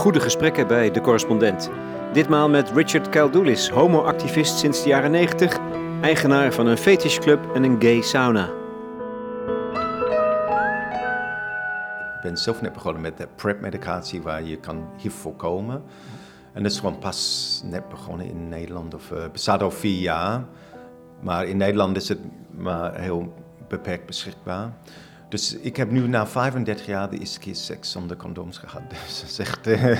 Goede gesprekken bij De Correspondent. Ditmaal met Richard Kaldoulis, homo-activist sinds de jaren 90, eigenaar van een fetishclub en een gay sauna. Ik ben zelf net begonnen met de PrEP-medicatie waar je kan HIV voorkomen. En dat is gewoon pas net begonnen in Nederland, of uh, bestaat al vier jaar. Maar in Nederland is het maar heel beperkt beschikbaar. Dus ik heb nu na 35 jaar de eerste keer seks zonder condooms gehad. Dus dat is echt uh,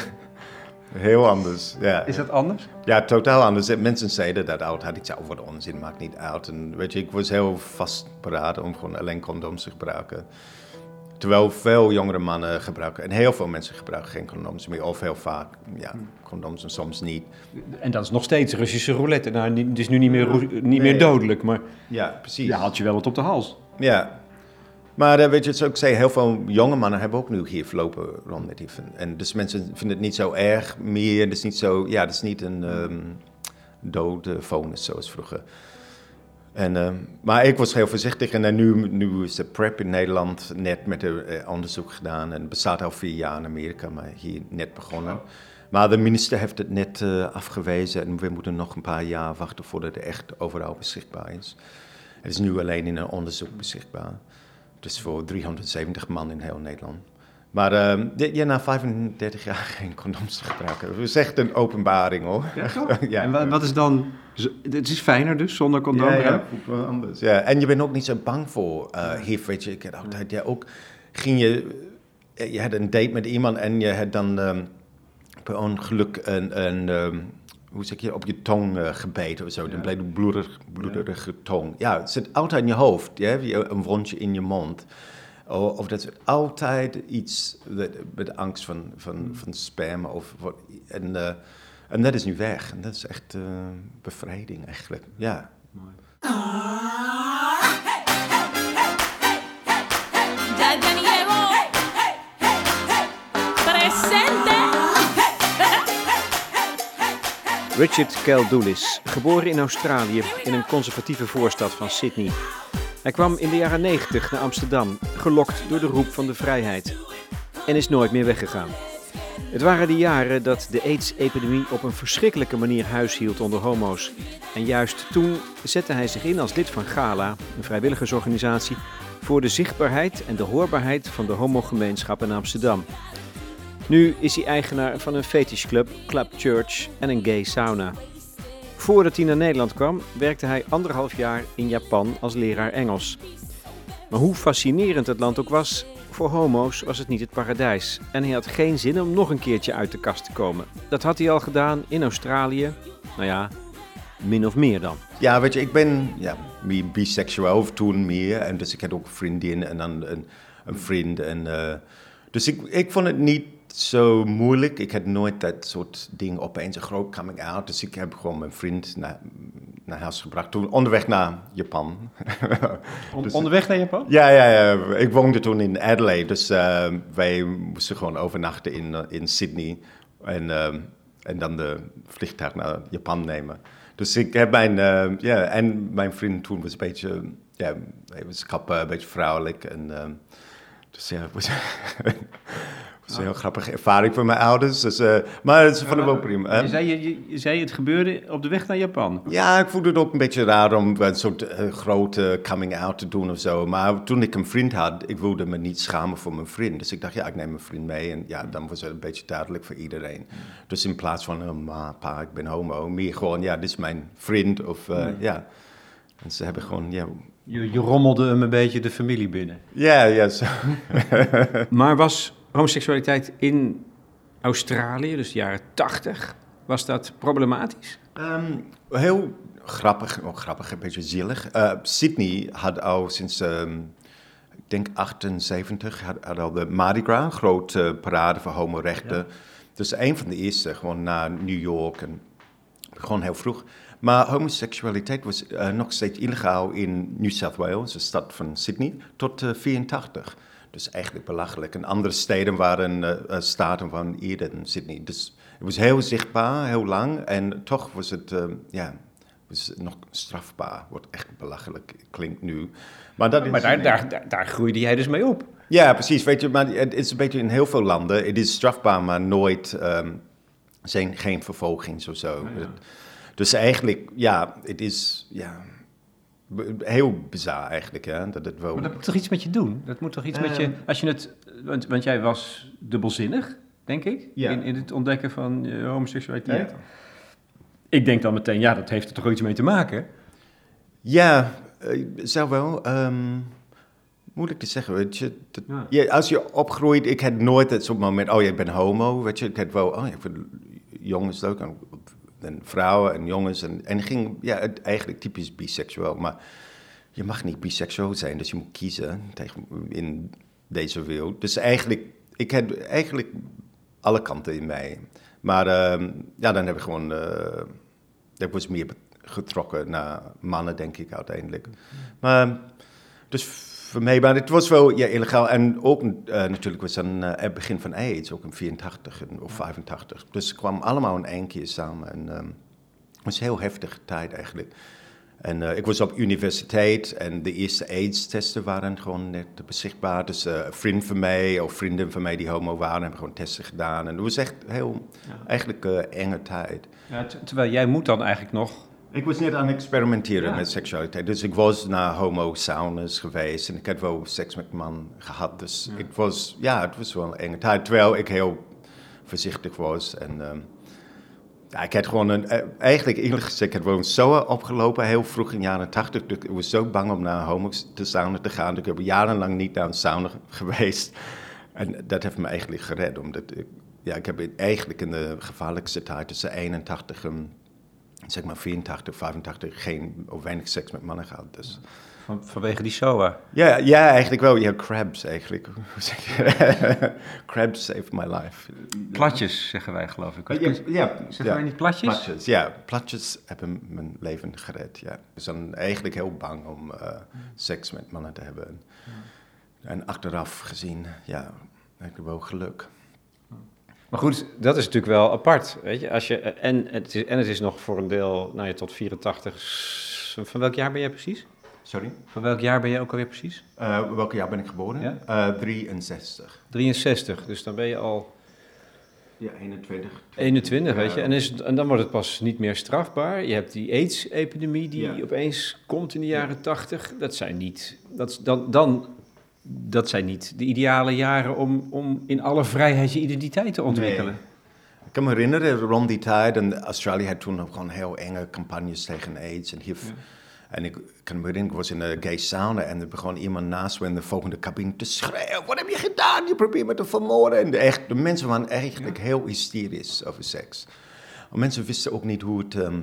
heel anders. Ja. Is dat anders? Ja, totaal anders. Mensen zeiden dat altijd. Ik zei, oh, wat onzin, maakt niet uit. En weet je, ik was heel vastberaden om gewoon alleen condooms te gebruiken. Terwijl veel jongere mannen gebruiken, en heel veel mensen gebruiken geen condooms meer, of heel vaak, ja, condooms en soms niet. En dat is nog steeds Russische roulette. Nou, het is nu niet meer, niet meer dodelijk, maar ja, precies. ja, had je wel wat op de hals. Ja, maar uh, weet je, zoals ik zei, heel veel jonge mannen hebben ook nu hier lopen rond met HIV. En dus mensen vinden het niet zo erg meer, het is niet zo, ja, het is niet een um, dode vonus zoals vroeger. En, uh, maar ik was heel voorzichtig en nu, nu is de PrEP in Nederland net met een uh, onderzoek gedaan. En het bestaat al vier jaar in Amerika, maar hier net begonnen. Maar de minister heeft het net afgewezen en we moeten nog een paar jaar wachten voordat het echt overal beschikbaar is. Het is nu alleen in een onderzoek beschikbaar. Dus voor 370 man in heel Nederland. Maar uh, ja, na 35 jaar geen condooms te gebruiken. Dat is echt een openbaring hoor. Ja, ja. En wat is dan. Het is fijner dus zonder condoom? Ja, ja, anders. Ja. En je bent ook niet zo bang voor uh, HIV. Weet je, ik had altijd. Ja, ook ging je. Je had een date met iemand en je had dan um, per ongeluk een. een um, hoe zeg je, op je tong uh, gebeten of zo. Dan bleef een bloederig, bloederige tong. Ja, het zit altijd in je hoofd. Ja? Een wondje in je mond. Of dat is altijd iets met angst van, van, van spam. Of, en, uh, en dat is nu weg. En dat is echt uh, bevrijding eigenlijk. Ja. Mooi. Richard Keldoulis, geboren in Australië in een conservatieve voorstad van Sydney. Hij kwam in de jaren 90 naar Amsterdam, gelokt door de roep van de vrijheid. En is nooit meer weggegaan. Het waren de jaren dat de AIDS-epidemie op een verschrikkelijke manier huishield onder homo's. En juist toen zette hij zich in als lid van Gala, een vrijwilligersorganisatie, voor de zichtbaarheid en de hoorbaarheid van de homogemeenschap in Amsterdam. Nu is hij eigenaar van een fetishclub, Club Church en een gay sauna. Voordat hij naar Nederland kwam, werkte hij anderhalf jaar in Japan als leraar Engels. Maar hoe fascinerend het land ook was, voor homo's was het niet het paradijs. En hij had geen zin om nog een keertje uit de kast te komen. Dat had hij al gedaan in Australië. Nou ja, min of meer dan. Ja, weet je, ik ben ja, biseksueel toen meer. En dus ik had ook vriendin en dan een, een vriend. En, uh, dus ik, ik vond het niet zo moeilijk. Ik had nooit dat soort ding opeens een groot coming out. Dus ik heb gewoon mijn vriend naar, naar huis gebracht. Toen onderweg naar Japan. dus, onderweg naar Japan? Ja, ja, ja. Ik woonde toen in Adelaide. Dus uh, wij moesten gewoon overnachten in, uh, in Sydney. En, uh, en dan de vliegtuig naar Japan nemen. Dus ik heb mijn... ja, en mijn vriend toen was een beetje... Ja, hij was kappen, een beetje vrouwelijk. En, dus ja, was... Dat is een heel grappige ervaring voor mijn ouders. Dus, uh, maar het is van de wel prima. Je zei, je, je, zei het gebeurde op de weg naar Japan. Ja, ik voelde het ook een beetje raar om een soort uh, grote coming out te doen of zo. Maar toen ik een vriend had, ik wilde me niet schamen voor mijn vriend. Dus ik dacht, ja, ik neem mijn vriend mee. En ja, dan was het een beetje duidelijk voor iedereen. Dus in plaats van, oh, ma, pa, ik ben homo. Meer gewoon, ja, dit is mijn vriend. Of uh, nee. ja. En ze hebben gewoon, ja... Je, je rommelde hem een beetje de familie binnen. Ja, ja. Zo. maar was homoseksualiteit in Australië, dus de jaren 80, was dat problematisch? Um, heel grappig, oh, grappig, een beetje zielig. Uh, Sydney had al sinds, um, ik denk 78, had, had, al de Mardi Gras, grote parade voor homorechten. Ja. Dus een van de eerste, gewoon naar New York en gewoon heel vroeg. Maar homoseksualiteit was uh, nog steeds illegaal in New South Wales, de stad van Sydney, tot uh, 84. Dus eigenlijk belachelijk. En andere steden waren uh, staten van dan Sydney. Dus het was heel zichtbaar, heel lang. En toch was het, uh, ja, was nog strafbaar. Wordt echt belachelijk, klinkt nu. Maar, dat maar daar, daar, daar, daar, groeide jij dus mee op? Ja, precies. Weet je, maar het is een beetje in heel veel landen. Het is strafbaar, maar nooit ehm, zijn, geen vervolging of zo. ja. Dus eigenlijk, ja, het is ja, heel bizar eigenlijk. Hè, dat het wel... Maar dat moet toch iets met je doen? Dat moet toch iets met je... Ehm. Als je het... Want, want jij was dubbelzinnig, denk ik, Ja. in, in het ontdekken van je homoseksualiteit. Ja. Ik denk dan meteen, ja, dat heeft er toch iets mee te maken? Ja, eh, zou wel. ehm, moeilijk te zeggen, weet je. Dat- Ja. ja, als je opgroeit, ik had nooit het soort moment, oh, je bent homo, weet je. Ik had wel, oh, ik vind jongens leuk en, en vrouwen en jongens. En, en ging, ja, eigenlijk typisch biseksueel. Maar je mag niet biseksueel zijn, dus je moet kiezen tegen, in deze wereld. Dus eigenlijk, ik had eigenlijk alle kanten in mij. Maar ehm, ja, dan heb ik gewoon, eh ik was meer getrokken naar mannen, denk ik, uiteindelijk. Maar, dus voor mij, maar het was wel ja, illegaal. En ook eh, natuurlijk was dan eh, het begin van AIDS, ook in 84 en- of 85. Dus het kwam allemaal in één keer samen. En ehm, het was een heel heftige tijd eigenlijk. En eh, ik was op universiteit en de eerste AIDS-testen waren gewoon net beschikbaar. Dus eh, een vriend van mij of vrienden van mij die homo waren, hebben gewoon testen gedaan. En het was echt heel, eigenlijk enge tijd. Ja, terwijl jij moet dan eigenlijk nog... Ik was net aan het experimenteren Ja. met seksualiteit. Dus ik was naar homo-saunas geweest en ik had wel seks met man gehad. Dus het was, ja, het was wel een enge tijd. Terwijl ik heel voorzichtig was. En ehm, ja, ik had gewoon een, eh, eigenlijk eerlijk gezegd, ik had gewoon zo opgelopen heel vroeg in de jaren tachtig. Dus Ik was zo bang om naar homo te sauna te gaan. Ik heb jarenlang niet naar een sauna geweest. En dat heeft me eigenlijk gered. Omdat ik, ja, ik heb eigenlijk in de gevaarlijkste tijd tussen 81 en zeg maar 84, 85 geen of weinig seks met mannen gehad. Dus. Van, vanwege die SOA. Ja, ja, eigenlijk wel. Ja, crabs eigenlijk. Hoe zeg je? crabs saved my life. Platjes, zeggen wij, geloof ik. Ja, ja, Zeggen ja. wij niet platjes? Platjes, ja. Platjes hebben mijn leven gered, ja. Dus dan eigenlijk heel bang om eh, seks met mannen te hebben. En achteraf gezien, ja, heb ik wel geluk. Maar goed, dat is natuurlijk wel apart, weet je. Als je en, het is, en het is nog voor een deel, nou ja, tot 84. s- Van welk jaar ben jij precies? Sorry? Van welk jaar ben je ook alweer precies? Uh, welk jaar ben ik geboren? Ja? Eh, 63. 63, dus dan ben je al Ja, 21. 21, weet je. En, is, het- en dan wordt het pas niet meer strafbaar. Je hebt die AIDS-epidemie die Ja. opeens komt in de jaren 80. Dat zijn niet, dat, dan, dan, dat zijn niet de ideale jaren om, om in alle vrijheid je identiteit te ontwikkelen. Ik kan me herinneren, rond die tijd, en Australië had toen ook gewoon heel enge campagnes tegen AIDS en HIV. En ik kan me herinneren, ik was in een gay sauna en er begon iemand naast me in de volgende cabine te schreeuwen. Wat heb je gedaan? Je probeert me te vermoorden. En de, echt, de mensen waren eigenlijk heel hysterisch over seks. Want mensen wisten ook niet hoe het, ehm,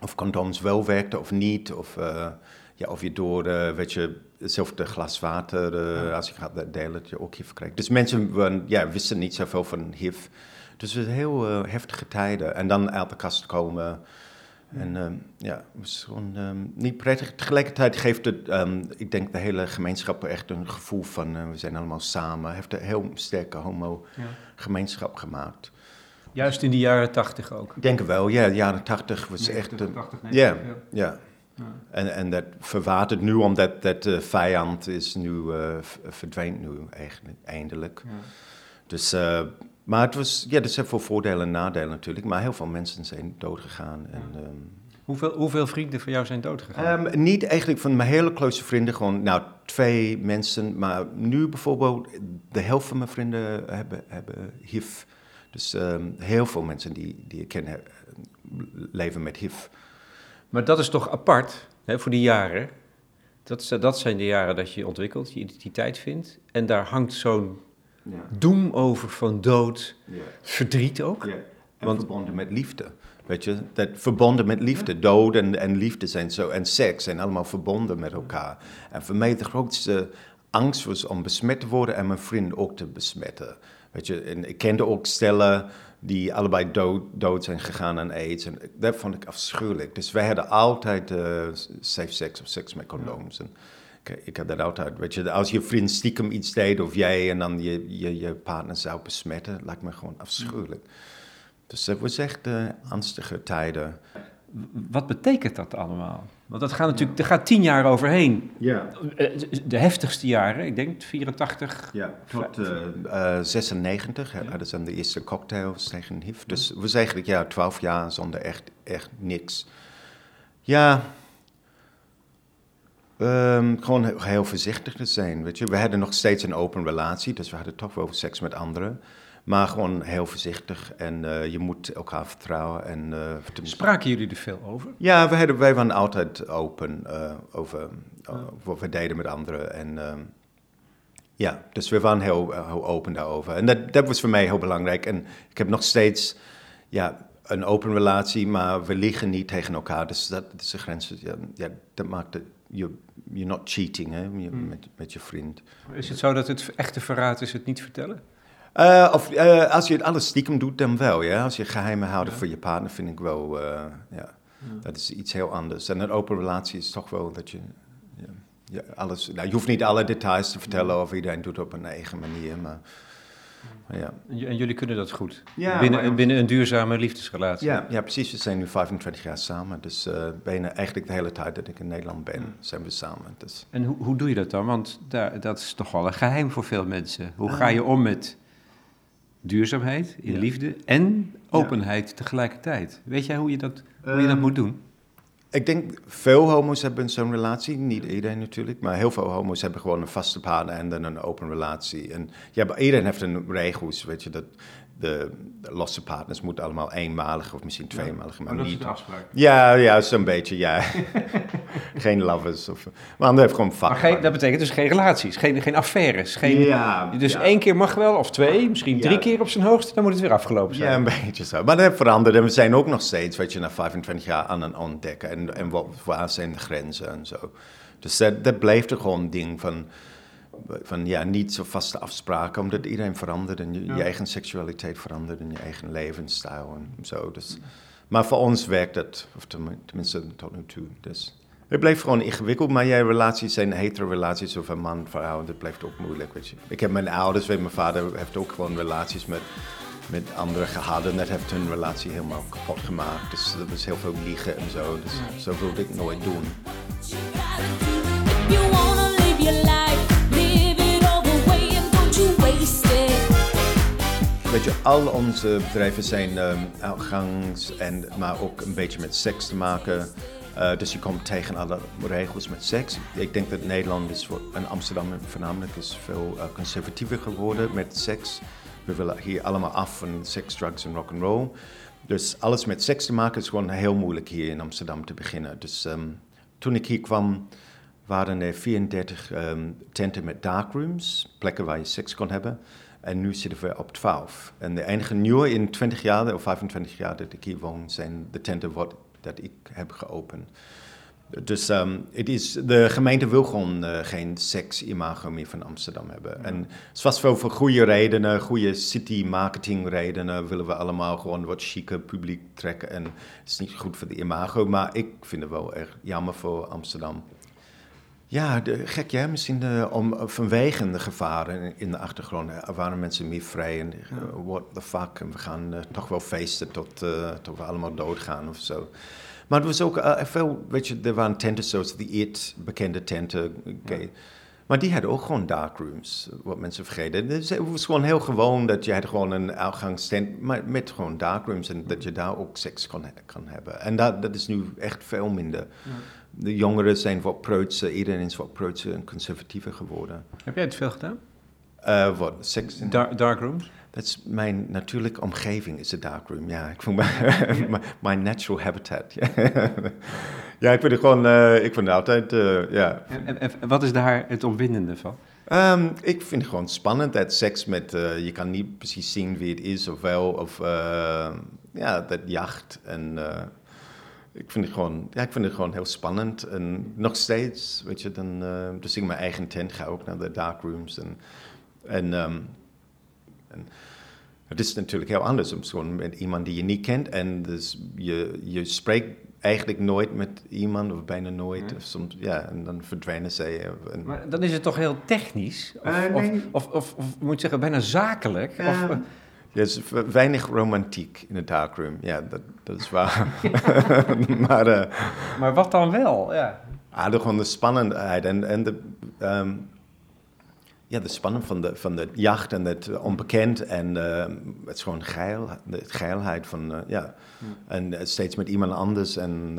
of condooms wel werkten of niet. Of, eh, ja, of je door, eh, weet je, hetzelfde glas water, eh, als je gaat delen, dat je ook HIV krijgt. Dus mensen waren, ja, wisten niet zoveel van HIV. Dus het was heel eh, heftige tijden. En dan uit de kast komen. En ehm, ja, het was gewoon ehm, niet prettig. Tegelijkertijd geeft het, ehm, ik denk, de hele gemeenschap echt een gevoel van eh, we zijn allemaal samen. Heeft een heel sterke homo-gemeenschap gemaakt. Juist in de jaren 80 ook. Ik denk wel, ja, de jaren tachtig was echt... een- ja, ja. En, en dat verwatert nu, omdat dat de vijand is nu, eh, verdwijnt nu eigenlijk, eindelijk. Dus, eh, maar het was, ja, er zijn veel voordelen en nadelen natuurlijk. Maar heel veel mensen zijn doodgegaan. En, ehm, Hoeveel, hoeveel vrienden van jou zijn doodgegaan? Ehm, niet eigenlijk van mijn hele close vrienden, gewoon nou, twee mensen. Maar nu bijvoorbeeld, de helft van mijn vrienden hebben, hebben HIV. Dus ehm, heel veel mensen die, die ik ken eh, leven met HIV. Maar dat is toch apart hè, voor die jaren. Dat, dat zijn de jaren dat je je ontwikkelt, je identiteit vindt. En daar hangt zo'n Ja. doem over van dood, Ja. verdriet ook. Ja. En Want- verbonden met liefde. Weet je, dat verbonden met liefde. Dood en, en liefde zijn zo. En seks zijn allemaal verbonden met elkaar. En voor mij de grootste angst was om besmet te worden en mijn vriend ook te besmetten. Weet je, en ik kende ook stellen die allebei dood, dood zijn gegaan aan AIDS. En dat vond ik afschuwelijk. Dus wij hadden altijd eh, safe sex of seks met condooms. En ik, ik heb dat altijd, weet je, als je vriend stiekem iets deed of jij en dan je, je, je partner zou besmetten, lijkt me gewoon afschuwelijk. Dus het was echt eh, angstige tijden. Wat betekent dat allemaal? Want dat gaat natuurlijk, er gaat tien jaar overheen. Ja. Eh, De heftigste jaren, ik denk 84. Ja, tot uh, 96 ja. hadden ze dan de eerste cocktails tegen HIV. Dus we zijn eigenlijk ja, 12 jaar zonder echt, echt niks. Ja, um, gewoon heel voorzichtig te zijn. Weet je. We hadden nog steeds een open relatie, dus we hadden toch wel seks met anderen. Maar gewoon heel voorzichtig en uh, je moet elkaar vertrouwen. En, uh, Spraken jullie er veel over? Ja, wij, wij waren altijd open uh, over wat we deden met anderen. En ja, dus we waren heel, heel open daarover. En dat, dat was voor mij heel belangrijk. En ik heb nog steeds ja, een open relatie, maar we liegen niet tegen elkaar. Dus dat, is de grens. Ja, ja, dat maakt het. You're, you're not cheating hè, mm. met, met je vriend. Is het zo dat het echte verraad is het niet vertellen? Uh, of uh, als je het alles stiekem doet, dan wel. Ja? Als je geheimen houdt ja. voor je partner, vind ik wel. Uh, ja. ja. Dat is iets heel anders. En een open relatie is toch wel dat je. Ja, alles, nou, je hoeft niet alle details te vertellen of iedereen doet op een eigen manier. Maar, maar ja. En jullie kunnen dat goed? Ja, binnen, maar, binnen een duurzame liefdesrelatie? Ja, ja, precies. We zijn nu 25 jaar samen. Dus bijna eigenlijk de hele tijd dat ik in Nederland ben, zijn we samen. Dus. En hoe, hoe doe je dat dan? Want daar, dat is toch wel een geheim voor veel mensen. Hoe ga je om met duurzaamheid, in liefde en openheid ja. tegelijkertijd. Weet jij hoe je dat, hoe je dat um, moet doen? Ik denk, veel homo's hebben zo'n relatie. Niet iedereen natuurlijk, maar heel veel homo's hebben gewoon een vaste partner en dan een open relatie. En ja, iedereen heeft een regels, weet je, dat de, de, losse partners moeten allemaal eenmalig of misschien tweemalig. Maar, maar dat niet. is de afspraak. Ja, ja zo'n beetje, ja. geen lovers. Of, maar ander heeft gewoon vak. Maar geen, dat betekent dus geen relaties, geen, geen affaires. Geen, ja, dus ja. één keer mag wel, of twee, misschien drie ja. keer op zijn hoogste, dan moet het weer afgelopen zijn. Ja, een beetje zo. Maar dat heeft veranderd en we zijn ook nog steeds, weet je, na 25 jaar aan het ontdekken. En, en wat, waar zijn de grenzen en zo. Dus dat, dat blijft er gewoon een ding van van ja, niet zo vaste afspraken, omdat iedereen verandert en je, ja. je, eigen seksualiteit verandert en je eigen levensstijl en zo. Dus, maar voor ons werkt dat, of tenminste tot nu toe. Dus het blijft gewoon ingewikkeld, maar jij relaties zijn hetero relaties of een man, vrouw, dat blijft ook moeilijk. Weet je. Ik heb mijn ouders, weet, mijn vader heeft ook gewoon relaties met, met anderen gehad en dat heeft hun relatie helemaal kapot gemaakt. Dus dat was heel veel liegen en zo, dus ja. zo wilde ik nooit doen. Weet je, al onze bedrijven zijn um, uitgangs, en, maar ook een beetje met seks te maken. Uh, dus je komt tegen alle regels met seks. Ik denk dat Nederland is, en Amsterdam voornamelijk is veel uh, conservatiever geworden met seks. We willen hier allemaal af van seks, drugs en rock and roll. Dus alles met seks te maken is gewoon heel moeilijk hier in Amsterdam te beginnen. Dus um, toen ik hier kwam, waren er 34 um, tenten met darkrooms, plekken waar je seks kon hebben. En nu zitten we op 12. En de enige nieuwe in 20 jaar of 25 jaar dat ik hier woon, zijn de tenten wat, dat ik heb geopend. Dus um, het is, de gemeente wil gewoon uh, geen seks-imago meer van Amsterdam hebben. Ja. En zoals veel voor goede redenen, goede city-marketing redenen, willen we allemaal gewoon wat chique publiek trekken. En het is niet goed voor de imago, maar ik vind het wel erg jammer voor Amsterdam. Ja, de, gek ja, misschien de, om, vanwege de gevaren in de achtergrond waren mensen meer vrij en uh, what the fuck, en we gaan uh, toch wel feesten tot, uh, tot we allemaal doodgaan of zo. Maar er was ook veel, weet je, er waren tenten zoals de It, bekende tenten, okay. ja. maar die hadden ook gewoon darkrooms, wat mensen vergeten. Dus het was gewoon heel gewoon dat je had gewoon een uitgangstent maar met gewoon darkrooms en dat je daar ook seks kon, kan hebben. En dat, dat is nu echt veel minder. Ja de jongeren zijn wat preutser, iedereen is wat preutser en conservatiever geworden. Heb jij het veel gedaan? Uh, wat, seks? Dar darkrooms? Dat is mijn natuurlijke omgeving, is de darkroom. Ja, ik vond mijn, my natural habitat. ja, ik vind het gewoon, uh, ik vind het altijd, uh, ja. En, en, en, wat is daar het opwindende van? Um, ik vind het gewoon spannend dat seks met, je kan niet precies zien wie het is of wel, of ja, dat jacht en ik vind het gewoon, ja, ik vind het gewoon heel spannend. En nog steeds, weet je, dan, uh, dus ik mijn eigen tent ga ook naar de darkrooms. En, en, um, en het is natuurlijk heel anders om gewoon met iemand die je niet kent. En dus je, je spreekt eigenlijk nooit met iemand of bijna nooit. Of soms, ja, en dan verdwijnen zij. En... Maar dan is het toch heel technisch? Of, uh, nee. of, of, of, of, moet je zeggen, bijna zakelijk? Uh, of, Er is weinig romantiek in het darkroom. Ja, dat, dat is waar. maar, uh, maar wat dan wel? Ja. Ah, de, gewoon de spannendheid en, en de, um, ja, de spanning van de, van de jacht en het onbekend. En uh, het is gewoon geil, de geilheid van, uh, ja. En steeds met iemand anders en...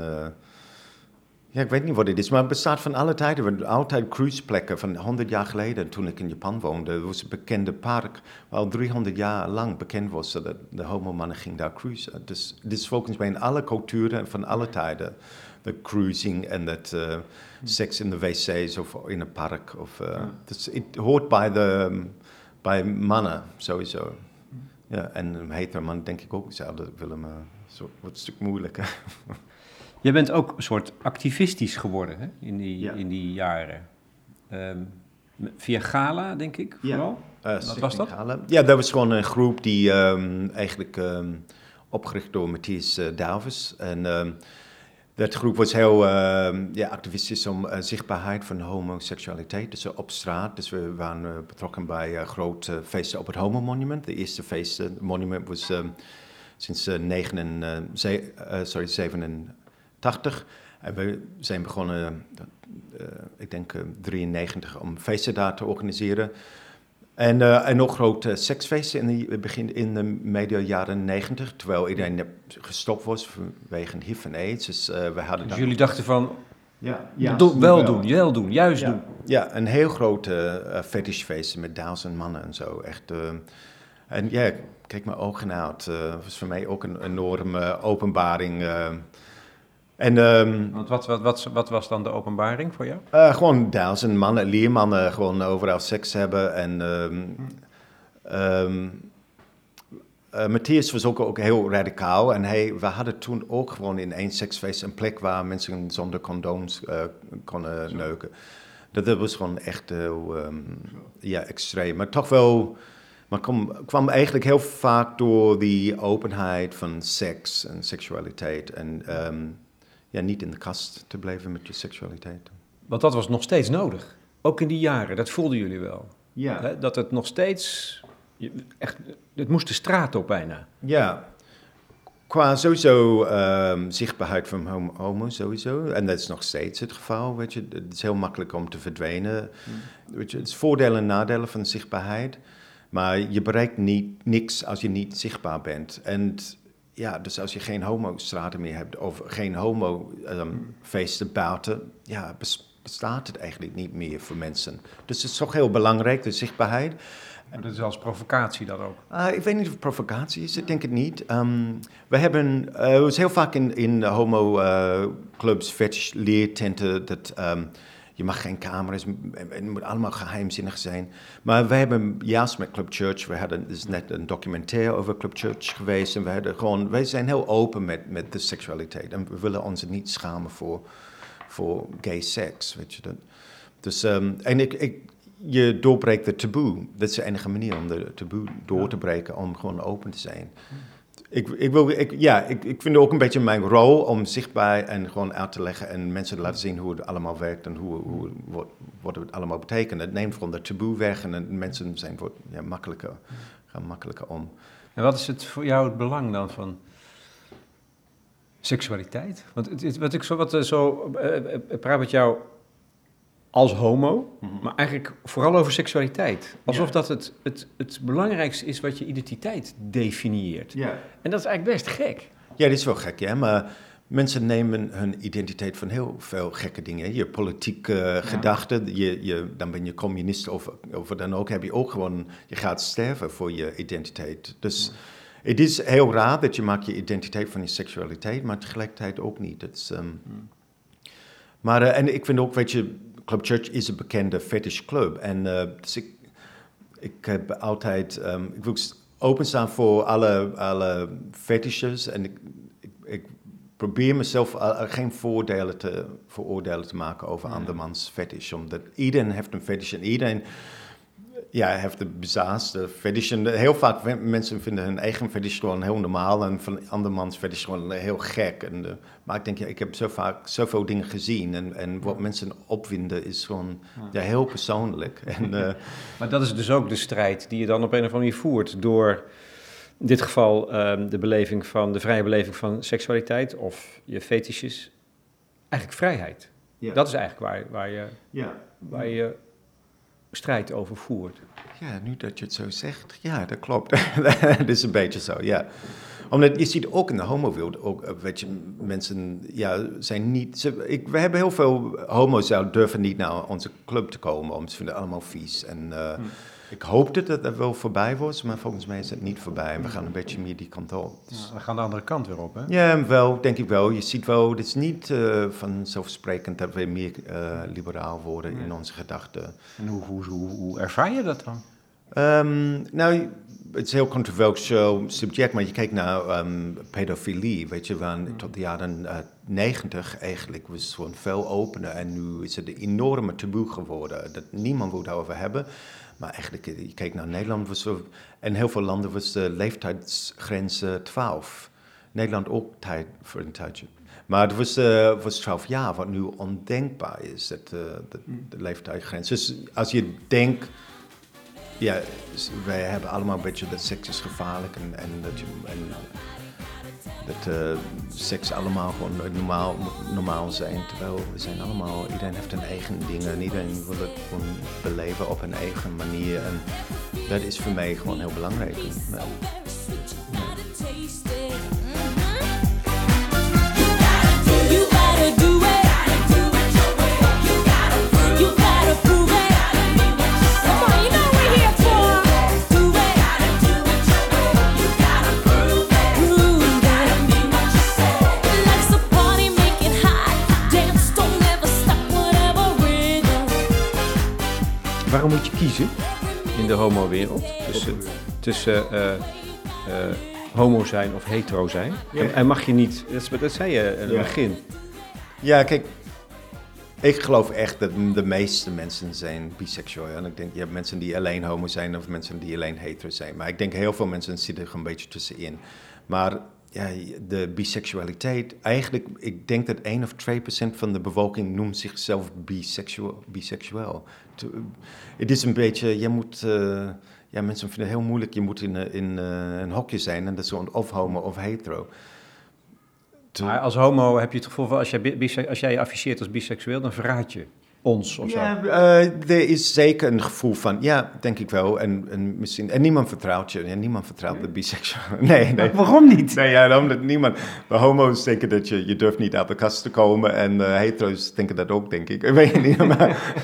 Ja, ik weet niet wat het is, maar het bestaat van alle tijden. We hebben altijd cruiseplekken van 100 jaar geleden, toen ik in Japan woonde. Er was een bekende park, waar al 300 jaar lang bekend was dat de homo-mannen ging daar cruisen. Dus dit is volgens mij in alle culturen van alle tijden. De cruising en dat uh, seks in de wc's of in een park. Of, uh, dus het hoort bij, de, bij mannen sowieso. Ja, en een heter man denk ik ook zouden willen, maar wordt een stuk moeilijker. Je bent ook een soort activistisch geworden hè? In, die, in die jaren. Um, via Gala, denk ik, vooral? Ja. Uh, Wat was dat? Gala. Ja, dat was gewoon een groep die um, eigenlijk um, opgericht door Matthias uh, Davis. En dat groep was heel ja, activistisch om uh, zichtbaarheid van homoseksualiteit. Dus op straat. Dus we waren betrokken bij grote feesten op het Homo Monument. De eerste feest, het monument was sinds 9, sorry, 7 80. En we zijn begonnen, uh, ik denk uh, 93, om feesten daar te organiseren. En, uh, en nog grote seksfeesten in de, begin, in de medio jaren 90, terwijl iedereen gestopt was vanwege HIV en AIDS. Dus, we hadden dus jullie dachten van, ja, ja do, wel, doen, wel doen, juist ja. doen. Ja, een heel grote uh, fetishfeesten met duizend mannen en zo. Echt, en ja, kijk mijn ogen uit. Het was voor mij ook een enorme openbaring en, um, Want wat, wat, wat, wat, was dan de openbaring voor jou? Uh, gewoon duizend mannen, leermannen, gewoon overal seks hebben. En um, um, uh, Matthias was ook, ook heel radicaal. En hij, we hadden toen ook gewoon in één seksfeest een plek waar mensen zonder condooms uh, konden Zo. neuken. Dat, dat, was gewoon echt heel ja, extreem. Maar toch wel... Maar kwam, kwam eigenlijk heel vaak door die openheid van seks en seksualiteit. En ja, niet in de kast te blijven met je seksualiteit. Want dat was nog steeds nodig. Ook in die jaren, dat voelden jullie wel. Ja. Hè? Dat het nog steeds, echt, het moest de straat op bijna. Ja, qua sowieso um, zichtbaarheid van homo, homo, sowieso. En dat is nog steeds het geval, weet je. Het is heel makkelijk om te verdwijnen. Mm. Weet je, het is voordelen en nadelen van zichtbaarheid. Maar je bereikt niet, niks als je niet zichtbaar bent. En ja, dus als je geen homo-straten meer hebt of geen homo-feesten buiten, ja, bestaat het eigenlijk niet meer voor mensen. Dus het is toch heel belangrijk, de zichtbaarheid. En dat is als provocatie dan ook? Uh, ik weet niet of het provocatie is, ik denk het niet. Um, we hebben, uh, het heel vaak in, in homo-clubs, uh, fetish leertenten, dat... Um, je mag geen camera's, het moet allemaal geheimzinnig zijn. Maar wij hebben juist met Club Church, we hadden, is net een documentaire over Club Church geweest. En we hadden gewoon, wij zijn heel open met, met de seksualiteit. En we willen ons niet schamen voor, voor gay seks, weet je dat. Dus, um, en ik, ik, je doorbreekt de taboe. Dat is de enige manier om de taboe door te breken, om gewoon open te zijn ik, ik, wil, ik, ja, ik, ik vind ook een beetje mijn rol om zichtbaar en gewoon uit te leggen en mensen te laten zien hoe het allemaal werkt en hoe, hoe, wat, het allemaal betekent. Het neemt gewoon de taboe weg en mensen zijn wordt, ja, makkelijker, gaan makkelijker om. En wat is het voor jou het belang dan van seksualiteit? Want het, wat ik zo, wat, zo uh, praat met jou als homo, mhm. maar eigenlijk vooral over seksualiteit. Alsof dat het, het, het belangrijkste is wat je identiteit definieert. Ja. En dat is eigenlijk best gek. Ja, dit is wel gek, ja. Maar mensen nemen hun identiteit van heel veel gekke dingen. Je politieke ja. gedachten, je, je, dan ben je communist of, of dan ook. Heb je ook gewoon, je gaat sterven voor je identiteit. Dus het is heel raar dat je maakt je identiteit van je seksualiteit, maar tegelijkertijd ook niet. is, um, maar, uh, en ik vind ook, weet je, Club Church is een bekende fetish club. En uh, dus ik, ik heb altijd, um, ik wil openstaan voor alle, alle fetishes. En ik, ik, ik probeer mezelf uh, geen voordelen te, vooroordelen te maken over andermans fetish. Omdat iedereen heeft een fetish en iedereen ja, heeft de bizarste fetish. En heel vaak mensen vinden hun eigen fetish gewoon heel normaal en van andermans fetish gewoon heel gek. En, maar ik denk, ja, ik heb zo vaak zoveel dingen gezien en, en wat mensen opwinden is gewoon ja. heel persoonlijk. En, uh, maar dat is dus ook de strijd die je dan op een of andere manier voert door in dit geval ehm, de beleving van, de vrije beleving van seksualiteit of je fetishes, eigenlijk vrijheid. Ja. Dat is eigenlijk waar, waar, je, Ja. waar je strijd over voert. Ja, nu dat je het zo zegt, ja, dat klopt. dat is een beetje zo, ja. Omdat je ziet ook in de homo-wereld, ook, eh, weet je, mensen ja, zijn niet... Ze, ik, we hebben heel veel homo's die durven niet naar onze club te komen, omdat ze vinden het allemaal vies. En eh, ik hoopte dat dat wel voorbij was, maar volgens mij is het niet voorbij. En we gaan een beetje meer die kant op. Dus- We gaan de andere kant weer op, hè? ja, wel, denk ik wel. Je ziet wel, het is niet eh, vanzelfsprekend dat we meer eh, liberaal worden in onze gedachten. En hoe, hoe, hoe, hoe ervaar je dat dan? Ehm, nou, het is een heel controversieel subject, maar je kijkt naar ehm, pedofilie, weet je, van tot de jaren eh, negentig eigenlijk was het gewoon veel opener en nu is het een enorme taboe geworden, dat niemand wil daarover hebben. Maar eigenlijk, eh, je kijkt naar Nederland, was en heel veel landen was de leeftijdsgrens eh, 12. Nederland ook tijd voor een tijdje. Maar het was, eh, was 12 jaar, wat nu ondenkbaar is, dat, eh, dat, de leeftijdsgrens. Dus als je denkt, ja, wij hebben allemaal een beetje dat seks is gevaarlijk en, en dat, je, en dat eh, seks allemaal gewoon normaal normaal zijn. Terwijl we zijn allemaal, iedereen heeft een eigen ding en iedereen wil het gewoon beleven op een eigen manier. En dat is voor mij gewoon heel belangrijk. Kiezen in de homo-wereld tussen, tussen eh, eh, homo zijn of hetero zijn? En, en mag je niet, dat, is- dat zei je in het Ja. begin, Ja, kijk, ik geloof echt dat de meeste mensen zijn biseksueel. En ik denk, je hebt mensen die alleen homo zijn of mensen die alleen hetero zijn. Maar ik denk heel veel mensen zitten er een beetje tussenin. Maar ja, de biseksualiteit, eigenlijk, ik denk dat 1 of 2 procent van de bevolking noemt zichzelf biseksueel. biseksueel. To- Het is een beetje, je moet... eh, ja, mensen vinden het heel moeilijk. Je moet in, eh, in eh, een hokje zijn en dat is gewoon of homo of hetero. Maar als homo heb je het gevoel van als jij, als jij je als biseksueel, dan verraad je ons of zo. Ja, eh, er is zeker een gevoel van, ja, denk ik wel. En, en, misschien, en niemand vertrouwt je. En niemand vertrouwt de biseksueel. Nee, nee. Waarom niet? Nee, ja, omdat niemand. De homo's denken dat je, je durft niet uit de kast te komen. En eh hetero's denken dat ook, denk ik. Ik weet niet, maar...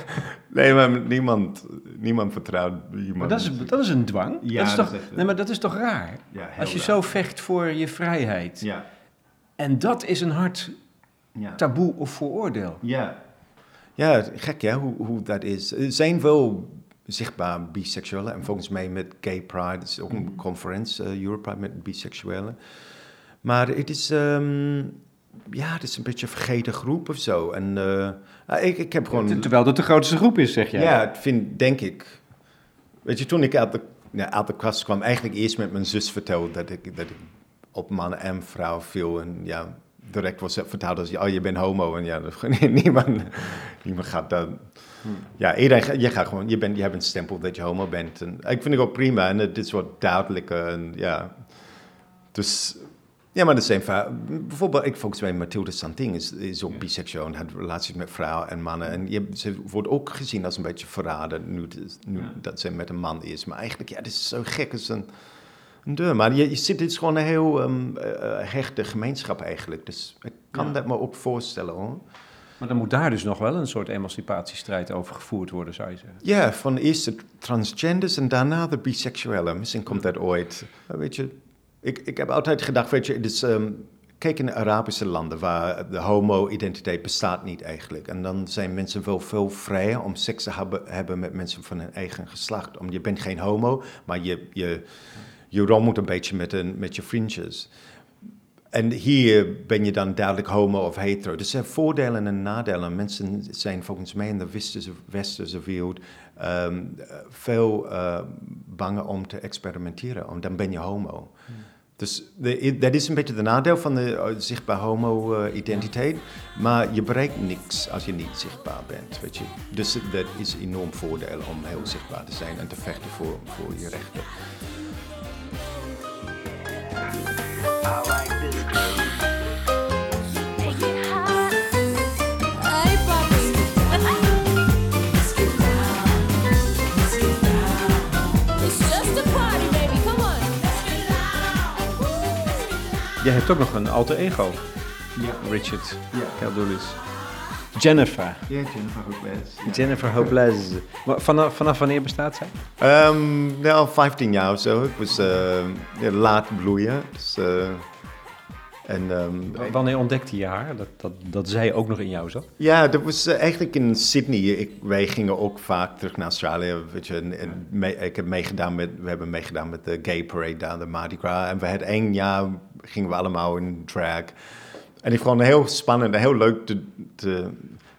Nee, maar niemand, niemand vertrouwt iemand. Maar dat is, dat is een dwang. Ja, dat is dat toch, is echt, nee, maar dat is toch raar? Ja, heel als je raar. zo vecht voor je vrijheid. Ja, En dat is een hard ja. taboe of vooroordeel. Ja. Ja, gek ja, hoe, hoe dat is. Er zijn wel zichtbaar biseksuelen. En volgens mij met Gay Pride, is ook een conferentie, uh, Europride met biseksuelen. Maar het is, ehm, ja, het is een beetje een vergeten groep of zo. En eh, ik, ik heb gewoon... Terwijl dat de grootste groep is, zeg jij. Ja, ik vind, denk ik. Weet je, toen ik uit de, ja, uit de kast kwam, eigenlijk eerst met mijn zus vertelde dat ik, dat ik op mannen en vrouwen viel. En ja, direct was het verteld als, oh, je bent homo. En ja, niemand, niemand gaat dat... Ja, iedereen, je gaat gewoon, je, bent, je hebt een stempel dat je homo bent. En ik vind het ook prima en het is wat duidelijker. En ja, dus... Ja, maar dat zijn. Bijvoorbeeld, ik volgens mij Mathilde Santing is, is ook biseksueel en had relaties met vrouwen en mannen. En je, ze wordt ook gezien als een beetje verraden nu, nu dat ze met een man is. Maar eigenlijk, ja, dit is zo gek als een, een deur. Maar je, je ziet, dit is gewoon een heel ehm, eh, hechte gemeenschap eigenlijk. Dus ik kan Ja. dat me ook voorstellen hoor. Maar dan moet daar dus nog wel een soort emancipatiestrijd over gevoerd worden, zou je zeggen. Ja, van eerst de transgenders en daarna de biseksuelen. Misschien komt dat ooit. Weet je, ik, ik heb altijd gedacht, weet je, ehm, kijk in de Arabische landen waar de homo-identiteit bestaat niet eigenlijk. En dan zijn mensen wel veel vrijer om seks te hebben, hebben met mensen van hun eigen geslacht. Om, je bent geen homo, maar je, je, je rommelt een beetje met, een, met je vriendjes. En hier ben je dan duidelijk homo of hetero. Dus er zijn voordelen en nadelen. Mensen zijn volgens mij in de westerse, westerse wereld ehm, veel eh, banger om te experimenteren. Want dan ben je homo. Dus de- dat is een beetje de nadeel van de eh, zichtbaar homo-identiteit. maar je bereikt niks als je niet zichtbaar bent. Weet je? Dus dat is een enorm voordeel om heel zichtbaar te zijn en te vechten voor, voor je rechten. Jij hebt ook nog een alter ego. Richard Caldulis. Jennifer. Ja, Jennifer Hopeless. Jennifer Hopeless. Vanaf, vanaf wanneer bestaat zij? Um, nou, 15 jaar of zo. Ik was eh, laat bloeien. Dus, eh, en, ehm, Wanneer ontdekte je haar? Dat, dat, dat zij ook nog in jou zat? ja, dat was eh, eigenlijk in Sydney. Ik, wij gingen ook vaak terug naar Australië. Weet je, en, en mee- ik heb meegedaan met, we hebben meegedaan met de Gay Parade daar, de Mardi Gras. En we hadden één jaar, gingen we allemaal in drag. En ik vond het heel spannend en heel leuk te,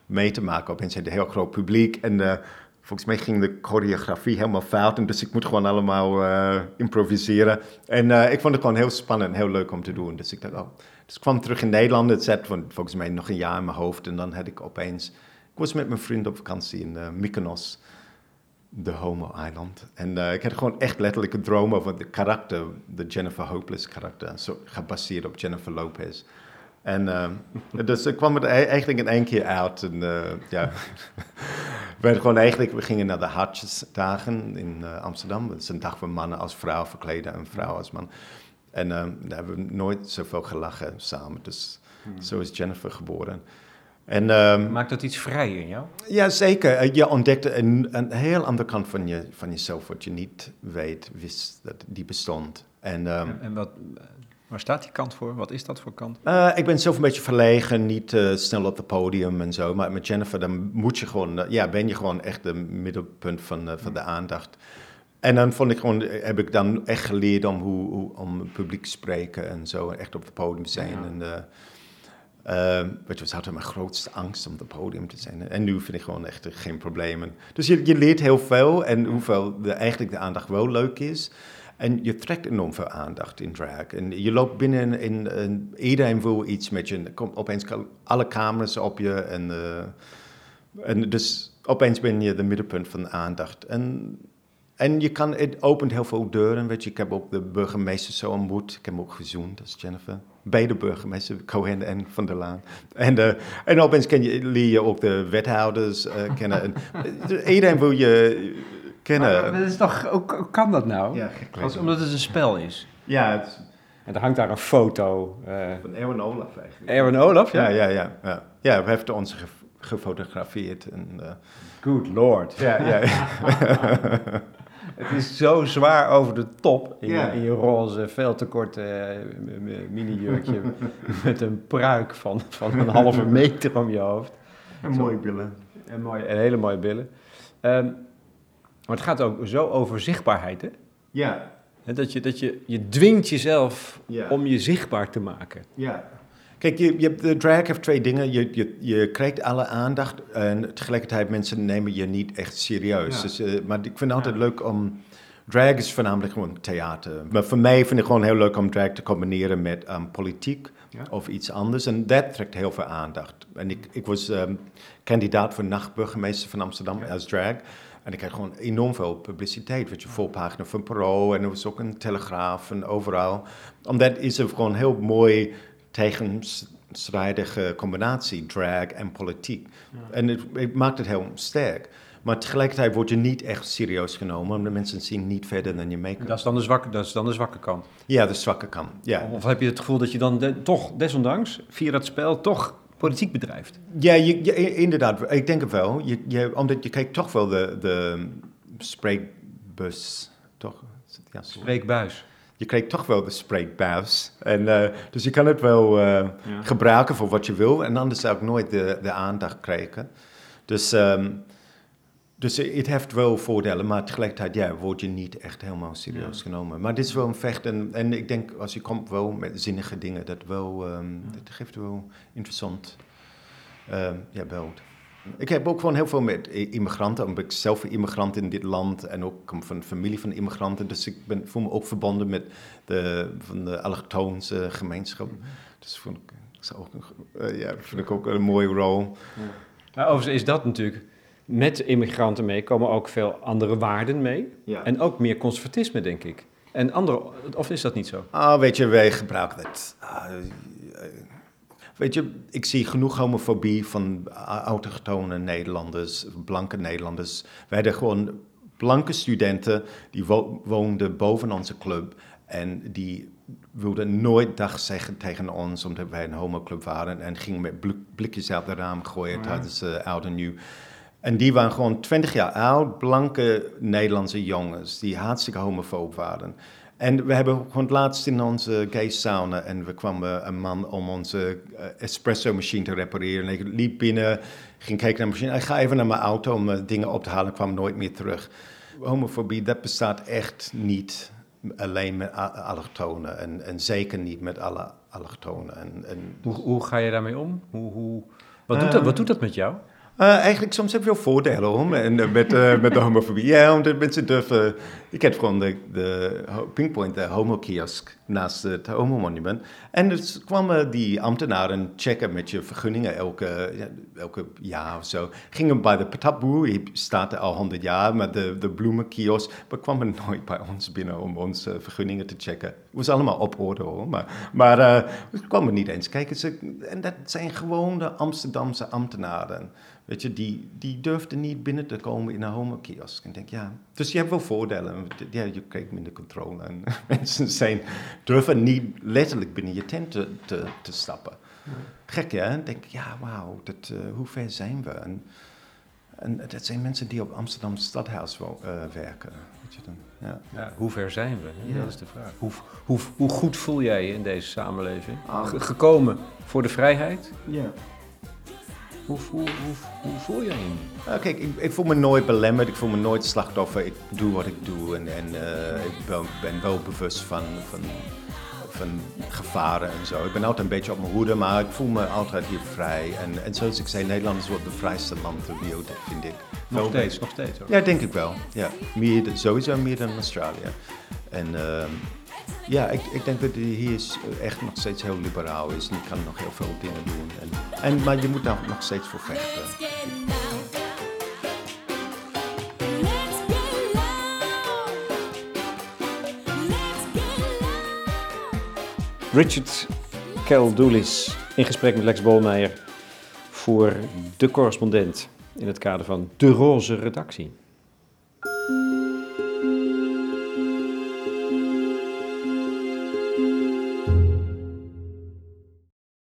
mee te maken. Opeens had een heel groot publiek. En eh, volgens mij ging de choreografie helemaal fout. En dus ik moet gewoon allemaal eh, improviseren. En eh, ik vond het gewoon heel spannend en heel leuk om te doen. Dus ik dacht, oh. Dus ik kwam terug in Nederland. Het zat volgens mij nog een jaar in mijn hoofd. En dan had ik opeens... Ik was met mijn vriend op vakantie in Mykonos. De Homo-eiland. En eh, ik had gewoon echt letterlijk een droom over de karakter, de Jennifer Hopeless karakter, zo gebaseerd op Jennifer Lopez. En eh, dus ik kwam het e- eigenlijk in één keer uit. En uh, ja, we, gewoon eigenlijk, we gingen naar de Hartjesdagen in uh, Amsterdam. Dat is een dag voor mannen als vrouw verkleden en vrouw als man. En uh, daar hebben we nooit zoveel gelachen samen. Dus hmm. zo is Jennifer geboren. En, um, Maakt dat iets vrij in jou? Ja, zeker. Je ontdekte een, een heel andere kant van, je, van jezelf, wat je niet weet, wist dat die bestond. En, um, en, en wat, waar staat die kant voor? Wat is dat voor kant? Uh, ik ben zelf een beetje verlegen, niet uh, snel op het podium en zo. Maar met Jennifer, dan moet je gewoon, uh, ja, ben je gewoon echt de middelpunt van, van de aandacht. En dan vond ik gewoon, heb ik dan echt geleerd om, hoe, hoe, om publiek te spreken en zo. En echt op het podium zijn. Ja. En, uh, weet je, was altijd mijn grootste angst om op het podium te zijn. En nu vind ik gewoon echt geen problemen. Dus je, je leert heel veel en hoeveel de, eigenlijk de aandacht wel leuk is. En je trekt enorm veel aandacht in drag. En je loopt binnen en, en iedereen wil iets met je. Komt opeens alle camera's op je. En, uh, en dus opeens ben je de middelpunt van de aandacht. En, en je kan, het opent heel veel deuren. Weet je, ik heb ook de burgemeester zo ontmoet. Ik heb hem ook gezoend, dat is Jennifer. Beide burgemeester, Cohen en Van der Laan. En, uh, en opeens ken je, leer je ook de wethouders uh, kennen. En, iedereen wil je kennen. Maar, maar dat is toch, hoe kan dat nou? Ja, Als, omdat het een spel is. Ja, het, en er hangt daar een foto. Uh, van Erwin Olaf eigenlijk. Erwin Olaf, ja? Ja, ja, ja. Ja, ja we hebben ons ge gefotografeerd. En, uh, Good lord. Ja, ja. Het is zo zwaar over de top in, ja. je, in je roze, veel te korte uh, mini-jurkje met een pruik van, van een halve meter om je hoofd. En mooie billen. En, mooie, en hele mooie billen. Um, maar het gaat ook zo over zichtbaarheid, hè? Ja. Dat je, dat je, je dwingt jezelf ja. om je zichtbaar te maken. Ja. Kijk, je, je, de drag heeft twee dingen. Je, je, je krijgt alle aandacht en tegelijkertijd mensen nemen je niet echt serieus. Ja. Dus, uh, maar ik vind het altijd leuk om... Drag is voornamelijk gewoon theater. Maar voor mij vind ik gewoon heel leuk om drag te combineren met um, politiek Ja. of iets anders. En dat trekt heel veel aandacht. En ik, ik was um, kandidaat voor nachtburgemeester van Amsterdam als drag. En ik had gewoon enorm veel publiciteit. Weet je, voorpagina van Pro en er was ook een telegraaf en overal. Omdat is er gewoon een heel mooi tegenstrijdige combinatie, drag en politiek. En het, het, maakt het heel sterk. Maar tegelijkertijd word je niet echt serieus genomen, omdat mensen zien niet verder dan je make-up. Dat is dan de zwakke, dat is dan de zwakke kant. Ja, de zwakke kant. Ja. Of heb je het gevoel dat je dan de, toch, desondanks, via dat spel, toch politiek bedrijft? Ja, je, je, inderdaad. Ik denk het wel. Je, je, omdat je kijkt toch wel de, de spreekbus, toch? Ja, Spreekbuis. Je krijgt toch wel de spreekbuis. En, uh, dus je kan het wel uh, ja. gebruiken voor wat je wil. En anders zou ik nooit de, de aandacht krijgen. Dus, um, dus het heeft wel voordelen. Maar tegelijkertijd ja, word je niet echt helemaal serieus ja. genomen. Maar dit is wel een vecht. En, en ik denk, als je komt wel met zinnige dingen, dat, wel, um, ja. dat geeft wel interessant um, ja, beeld. Ik heb ook gewoon heel veel met immigranten, omdat ik zelf een immigrant in dit land en ook kom van een familie van immigranten. Dus ik ben, voel me ook verbonden met de, van de allochtoonse gemeenschap. Dus vond ik, ook, uh, ja, vind ik ook een mooie rol. Ja. Maar overigens is dat natuurlijk, met immigranten mee komen ook veel andere waarden mee. Ja. En ook meer conservatisme, denk ik. En andere, of is dat niet zo? Ah, weet je, wij gebruiken het. Ah, eh, weet je, ik zie genoeg homofobie van a- autochtone Nederlanders, blanke Nederlanders. Wij hadden gewoon blanke studenten die wo- woonden boven onze club en die wilden nooit dag zeggen tegen ons omdat wij een homoclub waren en gingen met blik- blikjes uit het raam gooien tijdens uh, oud en nieuw. En die waren gewoon 20 jaar oud, blanke Nederlandse jongens die hartstikke homofoob waren. En we hebben gewoon laatst in onze gay sauna en we kwamen een man om onze eh, espresso machine te repareren. En ik liep binnen, ging kijken naar de machine. Ik ga even naar mijn auto om eh, dingen op te halen, ik kwam nooit meer terug. Homofobie, dat bestaat echt niet alleen met allochtonen en, en zeker niet met alle allochtonen. En, en Hoe, hoe ga je daarmee om? Hoe, hoe, wat, doet dat, wat doet dat met jou? Uh, eigenlijk soms heb je wel voordelen hoor, en, met, uh, met de homofobie. Ja, omdat mensen durven... Ik heb gewoon de, de Pinkpoint, de homokiosk, naast het homomonument. En dus kwamen die ambtenaren checken met je vergunningen elke, elke jaar of zo. Gingen bij de patatboer, die staat er al honderd jaar, met de, de bloemenkiosk. Maar kwamen nooit bij ons binnen om onze vergunningen te checken. Het was allemaal op orde hoor, maar, maar uh, kwamen niet eens kijken. Ze, en dat zijn gewoon de Amsterdamse ambtenaren. Weet je, die, die durfden niet binnen te komen in een homokiosk. En denk, ja, dus je hebt wel voordelen. Ja, je krijgt minder controle. En mensen zijn, durven niet letterlijk binnen je tent te, te, te stappen. Gek, hè? En denk ik, ja, wauw, dat, uh, hoe ver zijn we? En, en dat zijn mensen die op Amsterdam Stadhuis wo- uh, werken. Weet je dan? Ja. Ja, hoe ver zijn we? Ja. Dat is de vraag. Hoe, hoe, hoe goed voel jij je in deze samenleving? Ge- gekomen voor de vrijheid? ja. Hoe, hoe, hoe, hoe voel jij je? Nou, kijk, ik, ik voel me nooit belemmerd, ik voel me nooit slachtoffer. Ik doe wat ik doe en, en uh, ik ben, ben, wel bewust van, van, van gevaren en zo. Ik ben altijd een beetje op mijn hoede, maar ik voel me altijd hier vrij. En, en zoals ik zei, Nederland is wel het vrijste land ter wereld, vind ik. Nog Wel steeds, nog steeds. Hoor. Ja, denk ik wel. Ja, meer, sowieso meer dan Australië. En uh, ja, ik, ik denk dat hier is echt nog steeds heel liberaal is. En je kan nog heel veel dingen doen. En, en, maar je moet daar nog steeds voor vechten. Richard Keldoulis in gesprek met Lex Bolmeijer voor de correspondent in het kader van de roze redactie.